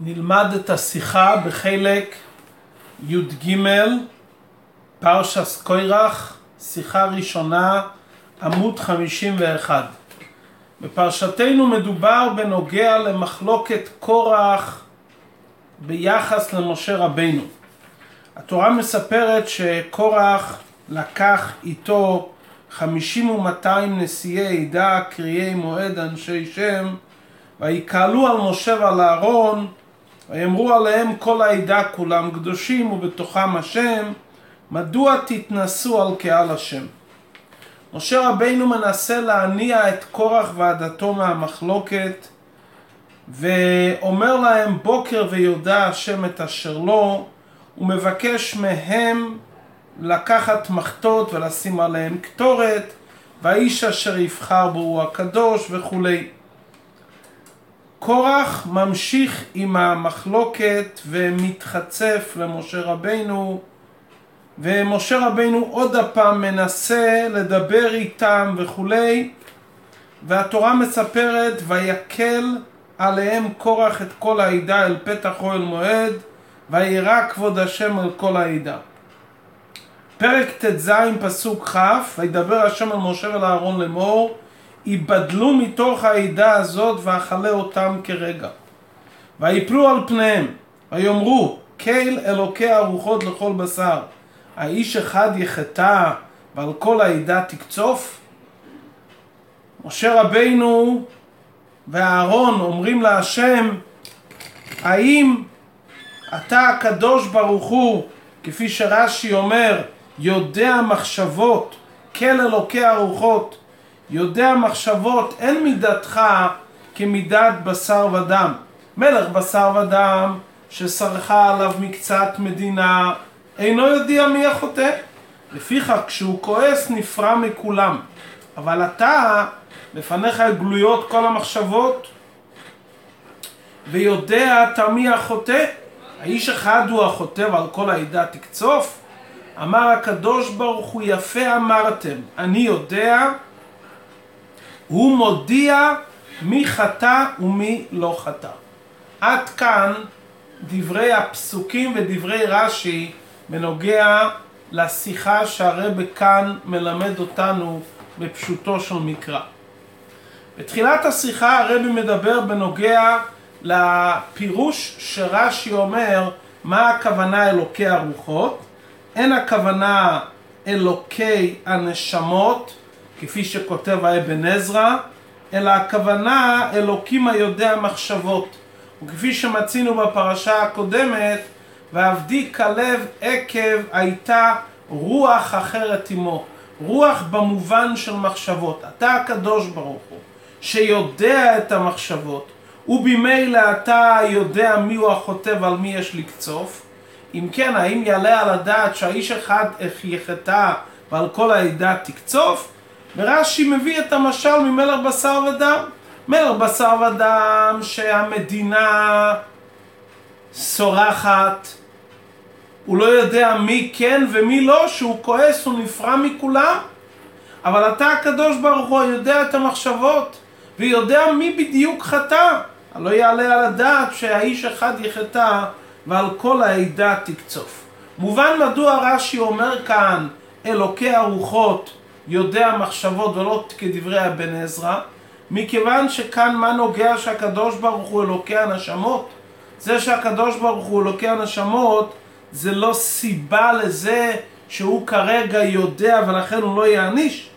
נלמד את השיחה בחלק י"ג, פרשס קוירח, שיחה ראשונה, עמוד 51. בפרשתנו מדובר בנוגע למחלוקת קורח ביחס למשה רבינו. התורה מספרת שקורח לקח איתו חמישים ומאתיים נשיאי עדה, קריאי מועד, אנשי שם, ויקהלו על משה ועל אהרון, ויאמרו עליהם כל העדה כולם קדושים ובתוכם השם, מדוע תתנסו על קהל השם? משה רבינו מנסה להניע את קורח ועדתו מהמחלוקת, ואומר להם בוקר ויודע השם את אשר לו, ומבקש מהם לקחת מחטות ולשים עליהם קטורת, והאיש אשר יבחר בו הוא הקדוש וכולי. קורח ממשיך עם המחלוקת ומתחצף למשה רבינו, ומשה רבינו עוד הפעם מנסה לדבר איתם וכולי, והתורה מספרת ויקל עליהם קורח את כל העדה אל פתח אוהל מועד, וירא כבוד השם על כל העדה. פרק ט"ז פסוק כ' וידבר השם על משה ועל אהרון לאמור ייבדלו מתוך העדה הזאת ואכלה אותם כרגע. ויפלו על פניהם ויאמרו קהל אלוקי הרוחות לכל בשר. האיש אחד יחטא ועל כל העדה תקצוף? משה רבינו ואהרון אומרים להשם האם אתה הקדוש ברוך הוא כפי שרש"י אומר יודע מחשבות, כל אלוקי הרוחות, יודע מחשבות, אין מידתך כמידת בשר ודם. מלך בשר ודם שסרחה עליו מקצת מדינה, אינו יודע מי החוטא. לפיכך כשהוא כועס נפרע מכולם. אבל אתה, לפניך גלויות כל המחשבות, ויודע אתה מי החוטא. האיש אחד הוא החוטא ועל כל העדה תקצוף? אמר הקדוש ברוך הוא יפה אמרתם, אני יודע, הוא מודיע מי חטא ומי לא חטא. עד כאן דברי הפסוקים ודברי רש"י בנוגע לשיחה שהרבה כאן מלמד אותנו בפשוטו של מקרא. בתחילת השיחה הרבי מדבר בנוגע לפירוש שרש"י אומר מה הכוונה אלוקי הרוחות אין הכוונה אלוקי הנשמות, כפי שכותב האבן עזרא, אלא הכוונה אלוקים היודע מחשבות. וכפי שמצינו בפרשה הקודמת, ועבדי כלב עקב הייתה רוח אחרת עמו. רוח במובן של מחשבות. אתה הקדוש ברוך הוא, שיודע את המחשבות, ובמילא אתה יודע מיהו החוטא ועל מי יש לקצוף, אם כן, האם יעלה על הדעת שהאיש אחד יחטא ועל כל העדה תקצוף? ורש"י מביא את המשל ממלך בשר ודם. מלך בשר ודם שהמדינה סורחת, הוא לא יודע מי כן ומי לא, שהוא כועס, הוא נפרע מכולם. אבל אתה הקדוש ברוך הוא יודע את המחשבות ויודע מי בדיוק חטא. לא יעלה על הדעת שהאיש אחד יחטא ועל כל העדה תקצוף. מובן מדוע רש"י אומר כאן אלוקי הרוחות יודע מחשבות ולא כדברי הבן עזרא מכיוון שכאן מה נוגע שהקדוש ברוך הוא אלוקי הנשמות? זה שהקדוש ברוך הוא אלוקי הנשמות זה לא סיבה לזה שהוא כרגע יודע ולכן הוא לא יעניש?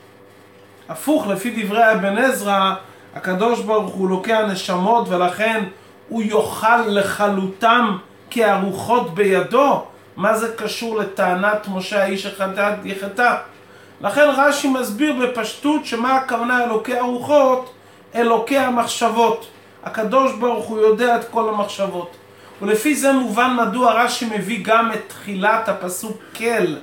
הפוך לפי דברי הבן עזרא הקדוש ברוך הוא אלוקי הנשמות ולכן הוא יאכל לכלותם כי הרוחות בידו, מה זה קשור לטענת משה האיש החטא יחטא? לכן רש"י מסביר בפשטות שמה הכוונה אלוקי הרוחות? אלוקי המחשבות. הקדוש ברוך הוא יודע את כל המחשבות. ולפי זה מובן מדוע רש"י מביא גם את תחילת הפסוק כל,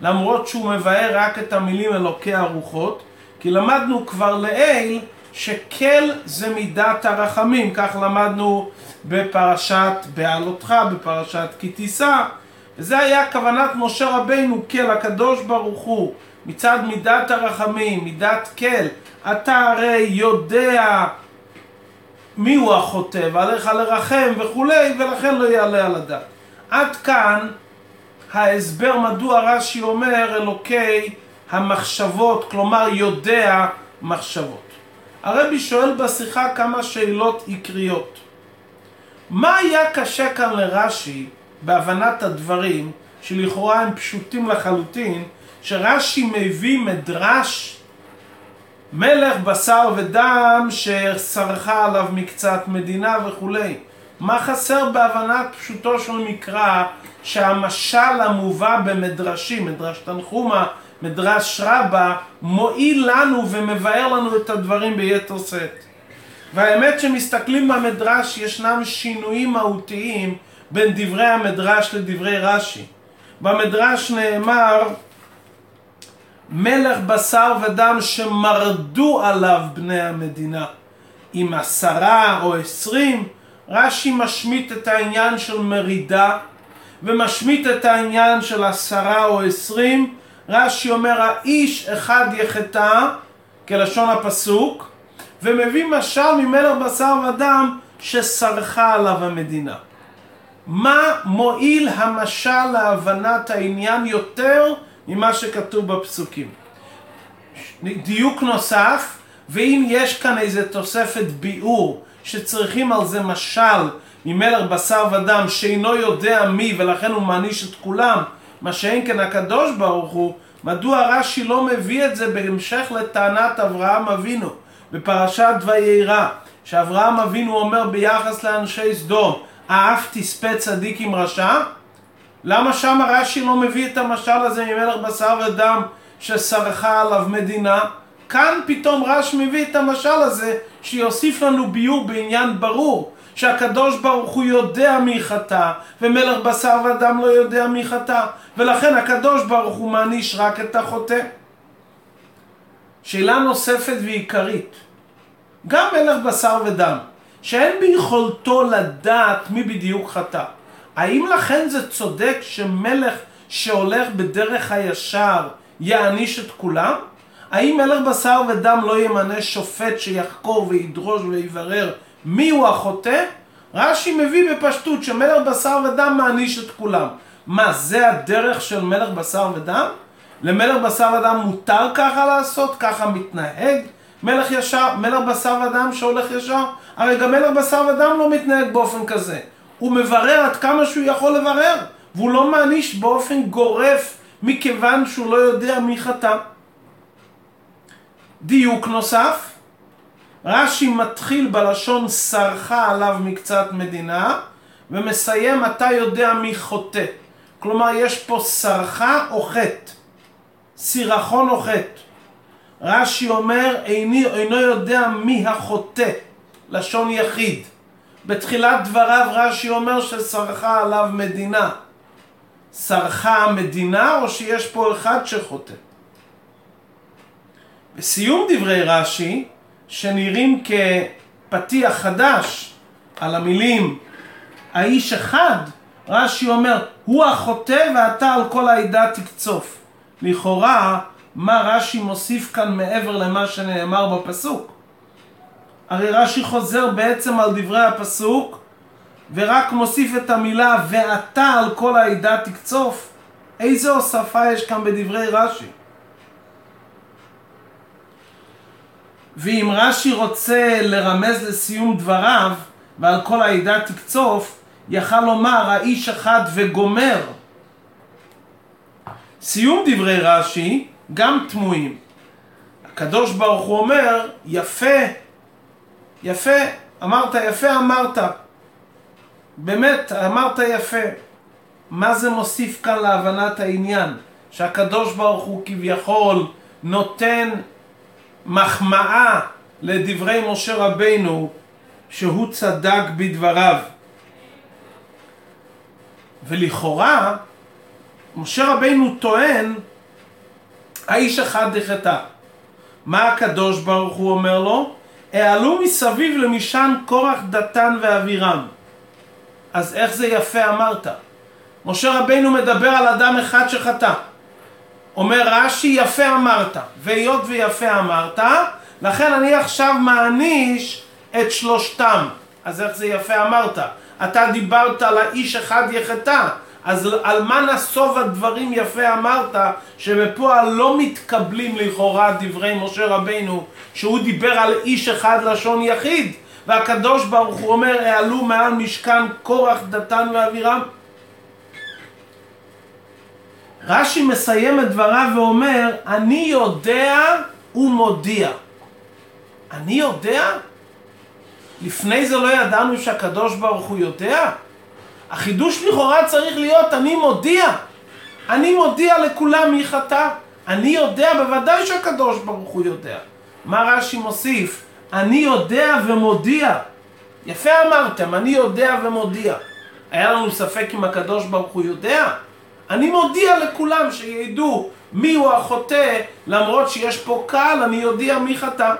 למרות שהוא מבאר רק את המילים אלוקי הרוחות, כי למדנו כבר לעיל שקל זה מידת הרחמים, כך למדנו בפרשת בעלותך, בפרשת כי תישא, וזה היה כוונת משה רבינו כל הקדוש ברוך הוא, מצד מידת הרחמים, מידת כל, אתה הרי יודע מי הוא החוטא, ועליך לרחם וכולי, ולכן לא יעלה על הדעת. עד כאן ההסבר מדוע רש"י אומר אלוקי המחשבות, כלומר יודע מחשבות. הרבי שואל בשיחה כמה שאלות עיקריות. מה היה קשה כאן לרש"י בהבנת הדברים, שלכאורה הם פשוטים לחלוטין, שרש"י מביא מדרש מלך בשר ודם שסרחה עליו מקצת מדינה וכולי. מה חסר בהבנת פשוטו של מקרא שהמשל המובא במדרשים, מדרש תנחומה, מדרש רבה, מועיל לנו ומבאר לנו את הדברים ביתר שאת. והאמת שמסתכלים במדרש ישנם שינויים מהותיים בין דברי המדרש לדברי רש"י. במדרש נאמר מלך בשר ודם שמרדו עליו בני המדינה. עם עשרה או עשרים, רש"י משמיט את העניין של מרידה ומשמיט את העניין של עשרה או עשרים. רש"י אומר האיש אחד יחטא, כלשון הפסוק, ומביא משל ממלך בשר ודם שסרחה עליו המדינה. מה מועיל המשל להבנת העניין יותר ממה שכתוב בפסוקים? דיוק נוסף, ואם יש כאן איזה תוספת ביאור שצריכים על זה משל ממלך בשר ודם שאינו יודע מי ולכן הוא מעניש את כולם, מה שאין כן הקדוש ברוך הוא, מדוע רש"י לא מביא את זה בהמשך לטענת אברהם אבינו בפרשת ויירא, שאברהם אבינו אומר ביחס לאנשי סדום, האף תספה צדיק עם רשע? למה שם רש"י לא מביא את המשל הזה ממלך בשר ודם שסרחה עליו מדינה? כאן פתאום רש מביא את המשל הזה שיוסיף לנו ביור בעניין ברור שהקדוש ברוך הוא יודע מי חטא ומלך בשר ודם לא יודע מי חטא ולכן הקדוש ברוך הוא מעניש רק את החוטא. שאלה נוספת ועיקרית גם מלך בשר ודם שאין ביכולתו לדעת מי בדיוק חטא האם לכן זה צודק שמלך שהולך בדרך הישר יעניש את כולם? האם מלך בשר ודם לא ימנה שופט שיחקור וידרוש ויברר הוא החוטא? רש"י מביא בפשטות שמלך בשר ודם מעניש את כולם. מה, זה הדרך של מלך בשר ודם? למלך בשר ודם מותר ככה לעשות? ככה מתנהג? מלך ישר, מלך בשר ודם שהולך ישר? הרי גם מלך בשר ודם לא מתנהג באופן כזה. הוא מברר עד כמה שהוא יכול לברר, והוא לא מעניש באופן גורף מכיוון שהוא לא יודע מי חטא. דיוק נוסף, רש"י מתחיל בלשון סרחה עליו מקצת מדינה ומסיים אתה יודע מי חוטא. כלומר יש פה סרחה או חטא, סירחון או חטא. רש"י אומר איני, אינו יודע מי החוטא, לשון יחיד. בתחילת דבריו רש"י אומר שסרחה עליו מדינה. סרחה המדינה או שיש פה אחד שחוטא? בסיום דברי רש"י, שנראים כפתיח חדש על המילים האיש אחד, רש"י אומר, הוא החוטא ואתה על כל העדה תקצוף. לכאורה, מה רש"י מוסיף כאן מעבר למה שנאמר בפסוק? הרי רש"י חוזר בעצם על דברי הפסוק ורק מוסיף את המילה ואתה על כל העדה תקצוף. איזה הוספה יש כאן בדברי רש"י? ואם רש"י רוצה לרמז לסיום דבריו ועל כל העדה תקצוף, יכל לומר האיש אחד וגומר. סיום דברי רש"י גם תמוהים. הקדוש ברוך הוא אומר, יפה, יפה, אמרת יפה אמרת. באמת, אמרת יפה. מה זה מוסיף כאן להבנת העניין? שהקדוש ברוך הוא כביכול נותן מחמאה לדברי משה רבינו שהוא צדק בדבריו. ולכאורה, משה רבינו טוען, האיש אחד דחטא. מה הקדוש ברוך הוא אומר לו? העלו מסביב למשען קורח דתן ואבירם. אז איך זה יפה אמרת? משה רבינו מדבר על אדם אחד שחטא. אומר רש"י, יפה אמרת, והיות ויפה אמרת, לכן אני עכשיו מעניש את שלושתם. אז איך זה יפה אמרת? אתה דיברת על האיש אחד יחטא, אז על מה נסוב הדברים יפה אמרת, שבפועל לא מתקבלים לכאורה דברי משה רבינו, שהוא דיבר על איש אחד לשון יחיד, והקדוש ברוך הוא אומר, העלו מעל משכן קורח, דתן ואבירם. רש"י מסיים את דבריו ואומר, אני יודע ומודיע. אני יודע? לפני זה לא ידענו שהקדוש ברוך הוא יודע? החידוש לכאורה צריך להיות אני מודיע. אני מודיע לכולם מי חטא. אני יודע, בוודאי שהקדוש ברוך הוא יודע. מה רש"י מוסיף? אני יודע ומודיע. יפה אמרתם, אני יודע ומודיע. היה לנו ספק אם הקדוש ברוך הוא יודע? אני מודיע לכולם שידעו מי הוא החוטא, למרות שיש פה קהל, אני יודע מי חטא.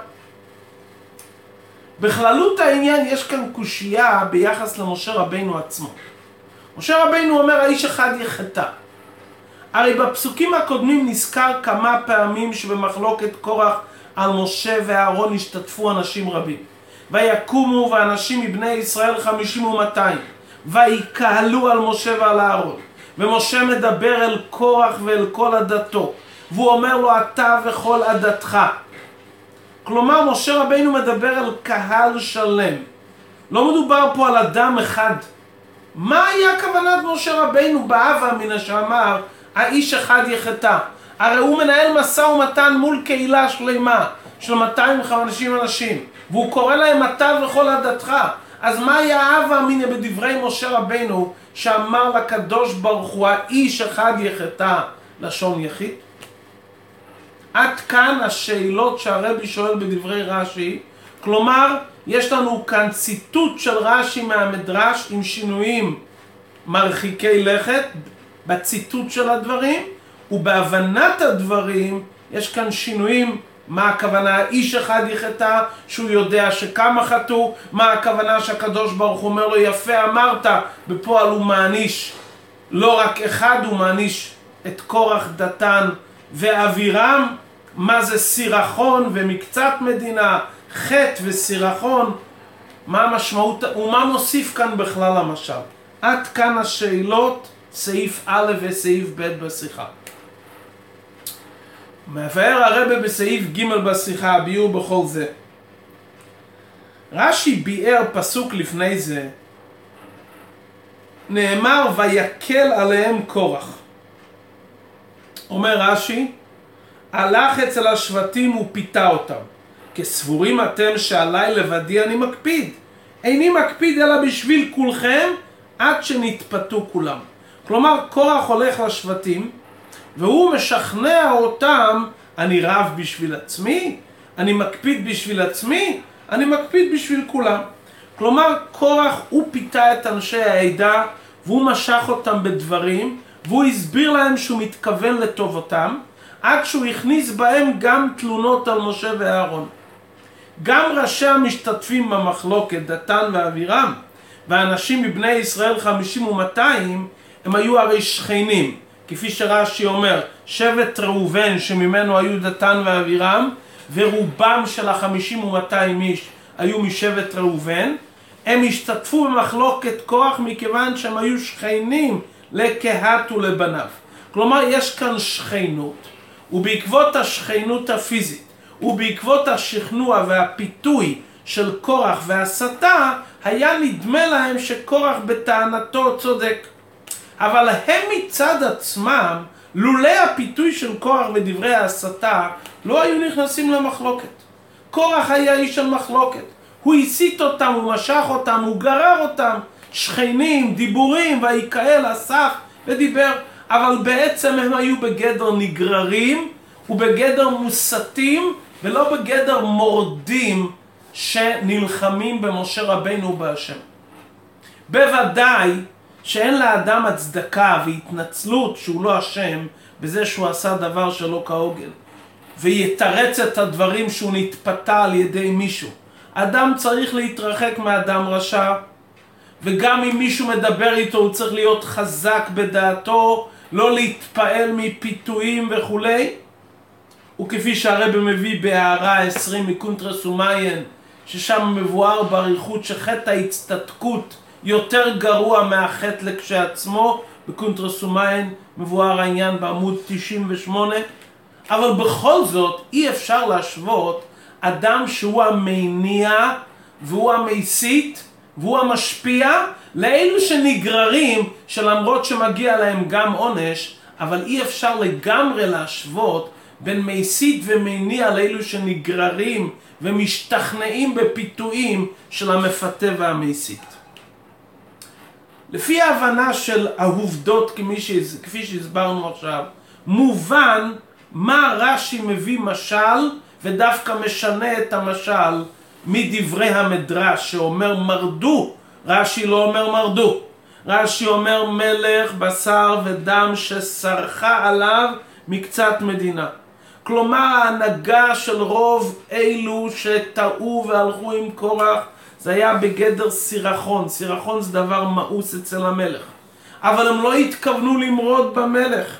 בכללות העניין יש כאן קושייה ביחס למשה רבינו עצמו. משה רבינו אומר האיש אחד יחטא. הרי בפסוקים הקודמים נזכר כמה פעמים שבמחלוקת קורח על משה ואהרון השתתפו אנשים רבים. ויקומו ואנשים מבני ישראל חמישים ומאתיים. ויקהלו על משה ועל אהרון. ומשה מדבר אל קורח ואל כל עדתו. והוא אומר לו אתה וכל עדתך. כלומר משה רבינו מדבר על קהל שלם. לא מדובר פה על אדם אחד. מה היה כוונת משה רבינו באב אמינא שאמר האיש אחד יחטא? הרי הוא מנהל משא ומתן מול קהילה שלמה של 250 אנשים והוא קורא להם אתה וכל עדתך אז מה היה האב אמינא בדברי משה רבינו שאמר לקדוש ברוך הוא האיש אחד יחטא לשון יחיד? עד כאן השאלות שהרבי שואל בדברי רש"י כלומר יש לנו כאן ציטוט של רש"י מהמדרש עם שינויים מרחיקי לכת בציטוט של הדברים ובהבנת הדברים יש כאן שינויים מה הכוונה איש אחד יחטא שהוא יודע שכמה חטאו מה הכוונה שהקדוש ברוך הוא אומר לו יפה אמרת בפועל הוא מעניש לא רק אחד הוא מעניש את קורח דתן ואבירם מה זה סירחון ומקצת מדינה חטא וסירחון, מה המשמעות, ומה מוסיף כאן בכלל המשל. עד כאן השאלות, סעיף א' וסעיף ב' בשיחה. מבאר הרבה בסעיף ג' בשיחה, הביאור בכל זה. רש"י ביאר פסוק לפני זה, נאמר ויקל עליהם קורח. אומר רש"י, הלך אצל השבטים ופיתה אותם. כסבורים אתם שעליי לבדי אני מקפיד. איני מקפיד אלא בשביל כולכם עד שנתפתו כולם. כלומר, קורח הולך לשבטים והוא משכנע אותם, אני רב בשביל עצמי, אני מקפיד בשביל עצמי, אני מקפיד בשביל כולם. כלומר, קורח הוא פיתה את אנשי העדה והוא משך אותם בדברים והוא הסביר להם שהוא מתכוון לטובתם עד שהוא הכניס בהם גם תלונות על משה ואהרון. גם ראשי המשתתפים במחלוקת, דתן ואבירם, ואנשים מבני ישראל חמישים ומאתיים, הם היו הרי שכנים, כפי שרש"י אומר, שבט ראובן שממנו היו דתן ואבירם, ורובם של החמישים ומאתיים איש היו משבט ראובן, הם השתתפו במחלוקת כוח מכיוון שהם היו שכנים לקהת ולבניו. כלומר, יש כאן שכנות, ובעקבות השכנות הפיזית ובעקבות השכנוע והפיתוי של קורח והסתה, היה נדמה להם שקורח בטענתו צודק. אבל הם מצד עצמם, לולא הפיתוי של קורח ודברי ההסתה, לא היו נכנסים למחלוקת. קורח היה איש של מחלוקת. הוא הסית אותם, הוא משך אותם, הוא גרר אותם. שכנים, דיבורים, ויקהל, אסף ודיבר. אבל בעצם הם היו בגדר נגררים ובגדר מוסתים ולא בגדר מורדים שנלחמים במשה רבינו ובהשם. בוודאי שאין לאדם הצדקה והתנצלות שהוא לא אשם בזה שהוא עשה דבר שלא כהוגן ויתרץ את הדברים שהוא נתפתה על ידי מישהו. אדם צריך להתרחק מאדם רשע וגם אם מישהו מדבר איתו הוא צריך להיות חזק בדעתו, לא להתפעל מפיתויים וכולי וכפי שהרבא מביא בהערה 20 מקונטרס ומיין, ששם מבואר באריכות שחטא ההצטדקות יותר גרוע מהחטא לכשעצמו, בקונטרסומיין מבואר העניין בעמוד 98, אבל בכל זאת אי אפשר להשוות אדם שהוא המניע והוא המסית והוא המשפיע לאלו שנגררים שלמרות שמגיע להם גם עונש אבל אי אפשר לגמרי להשוות בין מסית ומניע לאלו שנגררים ומשתכנעים בפיתויים של המפתה והמסית. לפי ההבנה של העובדות כפי שהסברנו עכשיו, מובן מה רש"י מביא משל ודווקא משנה את המשל מדברי המדרש שאומר מרדו, רש"י לא אומר מרדו, רש"י אומר מלך, בשר ודם שסרחה עליו מקצת מדינה. כלומר ההנהגה של רוב אלו שטעו והלכו עם קורח זה היה בגדר סירחון, סירחון זה דבר מאוס אצל המלך. אבל הם לא התכוונו למרוד במלך.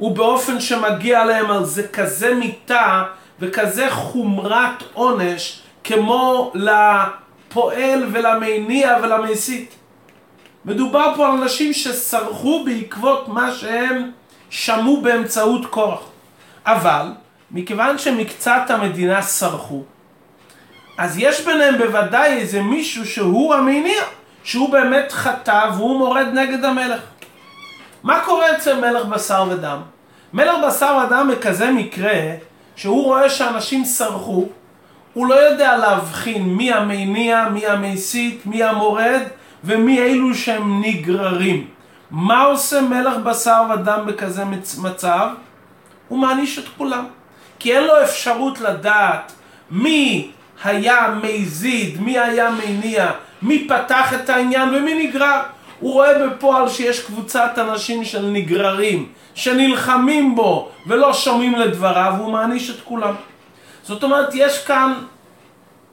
ובאופן שמגיע להם על זה כזה מיתה וכזה חומרת עונש כמו לפועל ולמניע ולמסית. מדובר פה על אנשים שסרחו בעקבות מה שהם שמעו באמצעות כוח. אבל, מכיוון שמקצת המדינה סרחו, אז יש ביניהם בוודאי איזה מישהו שהוא המניע, שהוא באמת חטא והוא מורד נגד המלך. מה קורה אצל מלך בשר ודם? מלך בשר ודם בכזה מקרה, שהוא רואה שאנשים סרחו, הוא לא יודע להבחין מי המניע, מי המסית, מי המורד ומי אלו שהם נגררים. מה עושה מלך בשר ודם בכזה מצב? הוא מעניש את כולם. כי אין לו אפשרות לדעת מי היה מזיד, מי היה מניע, מי פתח את העניין ומי נגרר. הוא רואה בפועל שיש קבוצת אנשים של נגררים, שנלחמים בו ולא שומעים לדבריו, והוא מעניש את כולם. זאת אומרת, יש כאן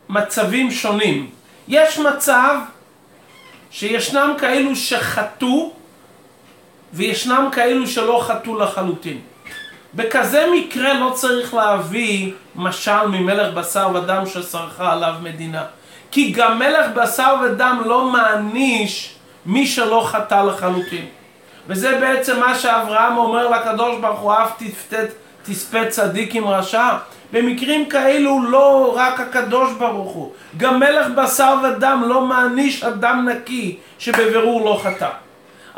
מצבים שונים. יש מצב שישנם כאלו שחטאו וישנם כאלו שלא חטאו לחלוטין. בכזה מקרה לא צריך להביא משל ממלך בשר ודם שסרחה עליו מדינה. כי גם מלך בשר ודם לא מעניש מי שלא חטא לחלוטין. וזה בעצם מה שאברהם אומר לקדוש ברוך הוא, אף תספה צדיק עם רשע. במקרים כאלו לא רק הקדוש ברוך הוא, גם מלך בשר ודם לא מעניש אדם נקי שבבירור לא חטא.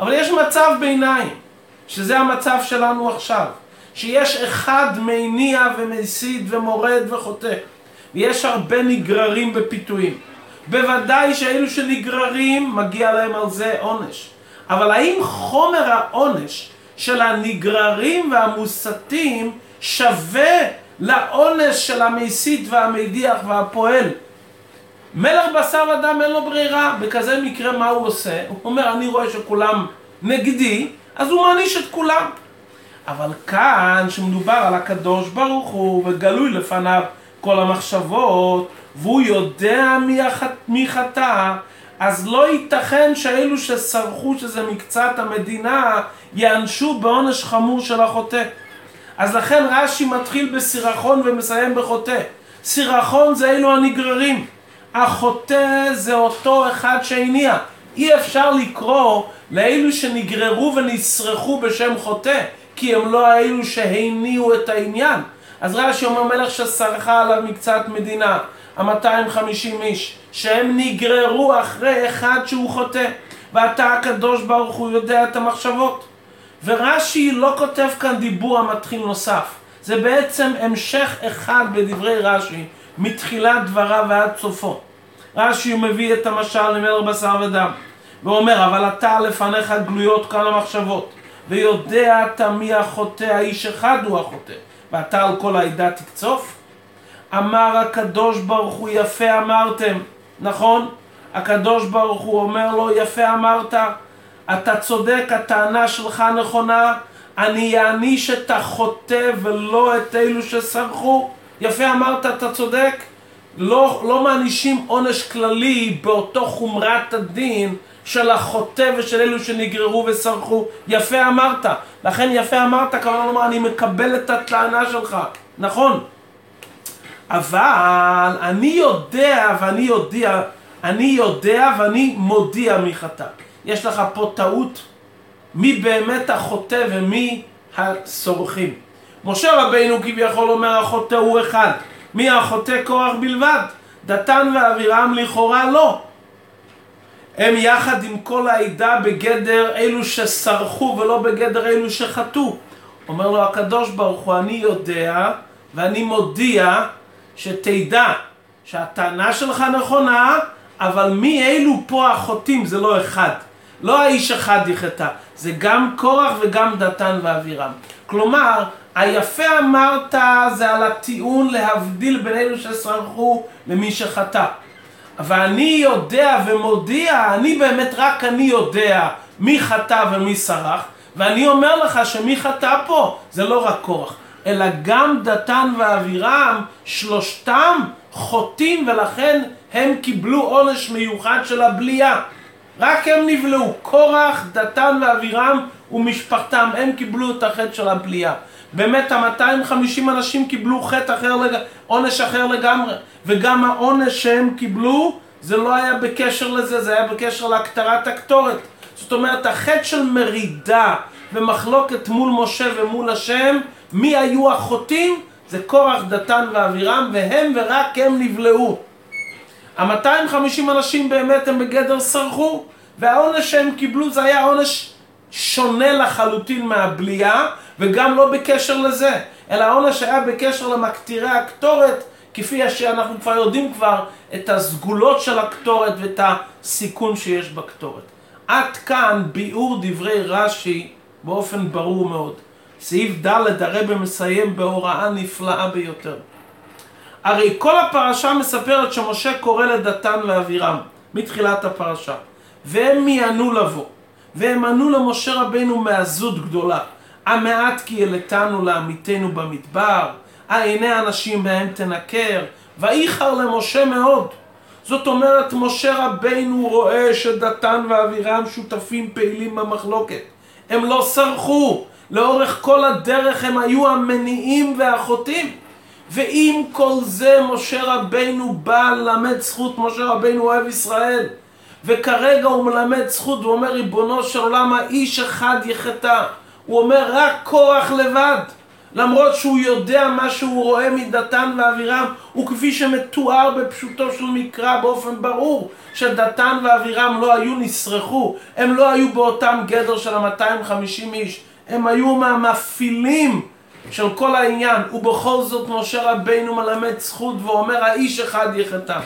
אבל יש מצב ביניים, שזה המצב שלנו עכשיו. שיש אחד מניע ומסית ומורד וחוטא. ויש הרבה נגררים בפיתויים. בוודאי שאלו שנגררים מגיע להם על זה עונש. אבל האם חומר העונש של הנגררים והמוסתים שווה לעונש של המסית והמדיח והפועל? מלך בשר ודם אין לו ברירה, בכזה מקרה מה הוא עושה? הוא אומר אני רואה שכולם נגדי, אז הוא מעניש את כולם אבל כאן, שמדובר על הקדוש ברוך הוא, וגלוי לפניו כל המחשבות, והוא יודע מי, החט... מי חטא, אז לא ייתכן שאלו שסרחו שזה מקצת המדינה, יענשו בעונש חמור של החוטא. אז לכן רש"י מתחיל בסירחון ומסיים בחוטא. סירחון זה אלו הנגררים. החוטא זה אותו אחד שהניע. אי אפשר לקרוא לאלו שנגררו ונסרחו בשם חוטא. כי הם לא האלו שהניעו את העניין. אז רש"י אומר מלך שסרחה עליו מקצת מדינה, ה-250 איש, שהם נגררו אחרי אחד שהוא חוטא, ואתה הקדוש ברוך הוא יודע את המחשבות. ורש"י לא כותב כאן דיבור המתחיל נוסף, זה בעצם המשך אחד בדברי רש"י, מתחילת דבריו ועד סופו. רש"י מביא את המשל למלך בשר ודם, ואומר, אבל אתה לפניך גלויות כל המחשבות. ויודע מי החוטא, האיש אחד הוא החוטא, ואתה על כל העדה תקצוף? אמר הקדוש ברוך הוא יפה אמרתם, נכון? הקדוש ברוך הוא אומר לו יפה אמרת, אתה צודק, הטענה שלך נכונה, אני אעניש את החוטא ולא את אלו שסרחו. יפה אמרת, אתה צודק. לא, לא מענישים עונש כללי באותו חומרת הדין של החוטא ושל אלו שנגררו וסרחו. יפה אמרת. לכן יפה אמרת, כמובן לומר, אני מקבל את הטענה שלך. נכון. אבל אני יודע ואני יודע, אני יודע ואני מודיע מי חטא. יש לך פה טעות מי באמת החוטא ומי הסורחים. משה רבינו כביכול אומר החוטא הוא אחד. מי החוטא קורח בלבד? דתן ואבירם לכאורה לא. הם יחד עם כל העדה בגדר אלו שסרחו ולא בגדר אלו שחטאו. אומר לו הקדוש ברוך הוא, אני יודע ואני מודיע שתדע שהטענה שלך נכונה, אבל מי אלו פה החוטאים זה לא אחד. לא האיש אחד יחטא, זה גם קורח וגם דתן ואבירם. כלומר, היפה אמרת זה על הטיעון להבדיל בין אלו שסרחו למי שחטא. אבל אני יודע ומודיע, אני באמת רק אני יודע מי חטא ומי סרח, ואני אומר לך שמי חטא פה זה לא רק קורח, אלא גם דתן ואבירם, שלושתם חוטאים ולכן הם קיבלו עונש מיוחד של הבליעה. רק הם נבלעו, קורח, דתן ואבירם ומשפחתם, הם קיבלו את החטא של הבליעה. באמת ה-250 אנשים קיבלו חטא אחר, לג... עונש אחר לגמרי, וגם העונש שהם קיבלו זה לא היה בקשר לזה, זה היה בקשר להקטרת הקטורת. זאת אומרת, החטא של מרידה ומחלוקת מול משה ומול השם, מי היו החוטאים? זה קורח, דתן ואבירם, והם ורק הם נבלעו. ה-250 אנשים באמת הם בגדר סרחו, והעונש שהם קיבלו זה היה עונש שונה לחלוטין מהבליעה, וגם לא בקשר לזה, אלא העונש היה בקשר למקטירי הקטורת, כפי שאנחנו כבר יודעים כבר את הסגולות של הקטורת ואת הסיכון שיש בקטורת. עד כאן ביאור דברי רש"י באופן ברור מאוד. סעיף ד' הרב מסיים בהוראה נפלאה ביותר. הרי כל הפרשה מספרת שמשה קורא לדתן ואבירם מתחילת הפרשה והם מיענו לבוא והם ענו למשה רבנו מעזות גדולה המעט כי העלתנו לעמיתנו במדבר העיני אנשים בהם תנקר ואיחר למשה מאוד. זאת אומרת משה רבנו רואה שדתן ואבירם שותפים פעילים במחלוקת. הם לא סרחו. לאורך כל הדרך הם היו המניעים והחוטאים. ועם כל זה משה רבינו בא ללמד זכות, משה רבינו אוהב ישראל וכרגע הוא מלמד זכות, הוא אומר ריבונו של עולם האיש אחד יחטא. הוא אומר רק כוח לבד. למרות שהוא יודע מה שהוא רואה מדתן ואבירם וכפי שמתואר בפשוטו של מקרא באופן ברור שדתן ואבירם לא היו נסרחו. הם לא היו באותם גדר של ה-250 איש. הם היו מהמפעילים של כל העניין, ובכל זאת משה רבינו מלמד זכות ואומר האיש אחד יחטא.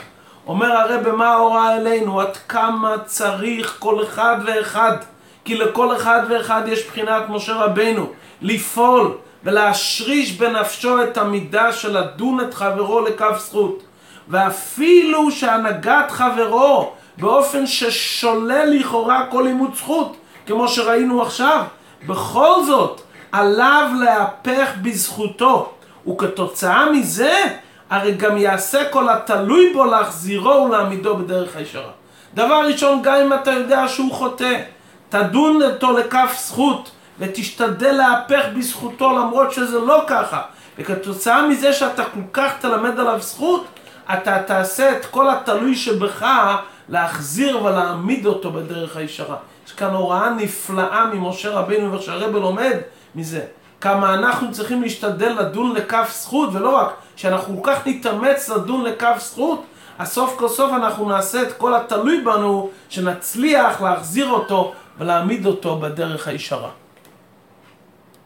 אומר הרב מה ההוראה אלינו, עד כמה צריך כל אחד ואחד, כי לכל אחד ואחד יש בחינת משה רבינו, לפעול ולהשריש בנפשו את המידה של לדון את חברו לכף זכות. ואפילו שהנהגת חברו באופן ששולל לכאורה כל לימוד זכות, כמו שראינו עכשיו, בכל זאת עליו להפך בזכותו, וכתוצאה מזה הרי גם יעשה כל התלוי בו להחזירו ולהעמידו בדרך הישרה. דבר ראשון, גם אם אתה יודע שהוא חוטא, תדון אותו לכף זכות ותשתדל להפך בזכותו למרות שזה לא ככה. וכתוצאה מזה שאתה כל כך תלמד עליו זכות, אתה תעשה את כל התלוי שבך להחזיר ולהעמיד אותו בדרך הישרה. יש כאן הוראה נפלאה ממשה רבינו ושהרבל לומד מזה. כמה אנחנו צריכים להשתדל לדון לכף זכות, ולא רק שאנחנו כל כך נתאמץ לדון לכף זכות, אז סוף כל סוף אנחנו נעשה את כל התלוי בנו, שנצליח להחזיר אותו ולהעמיד אותו בדרך הישרה.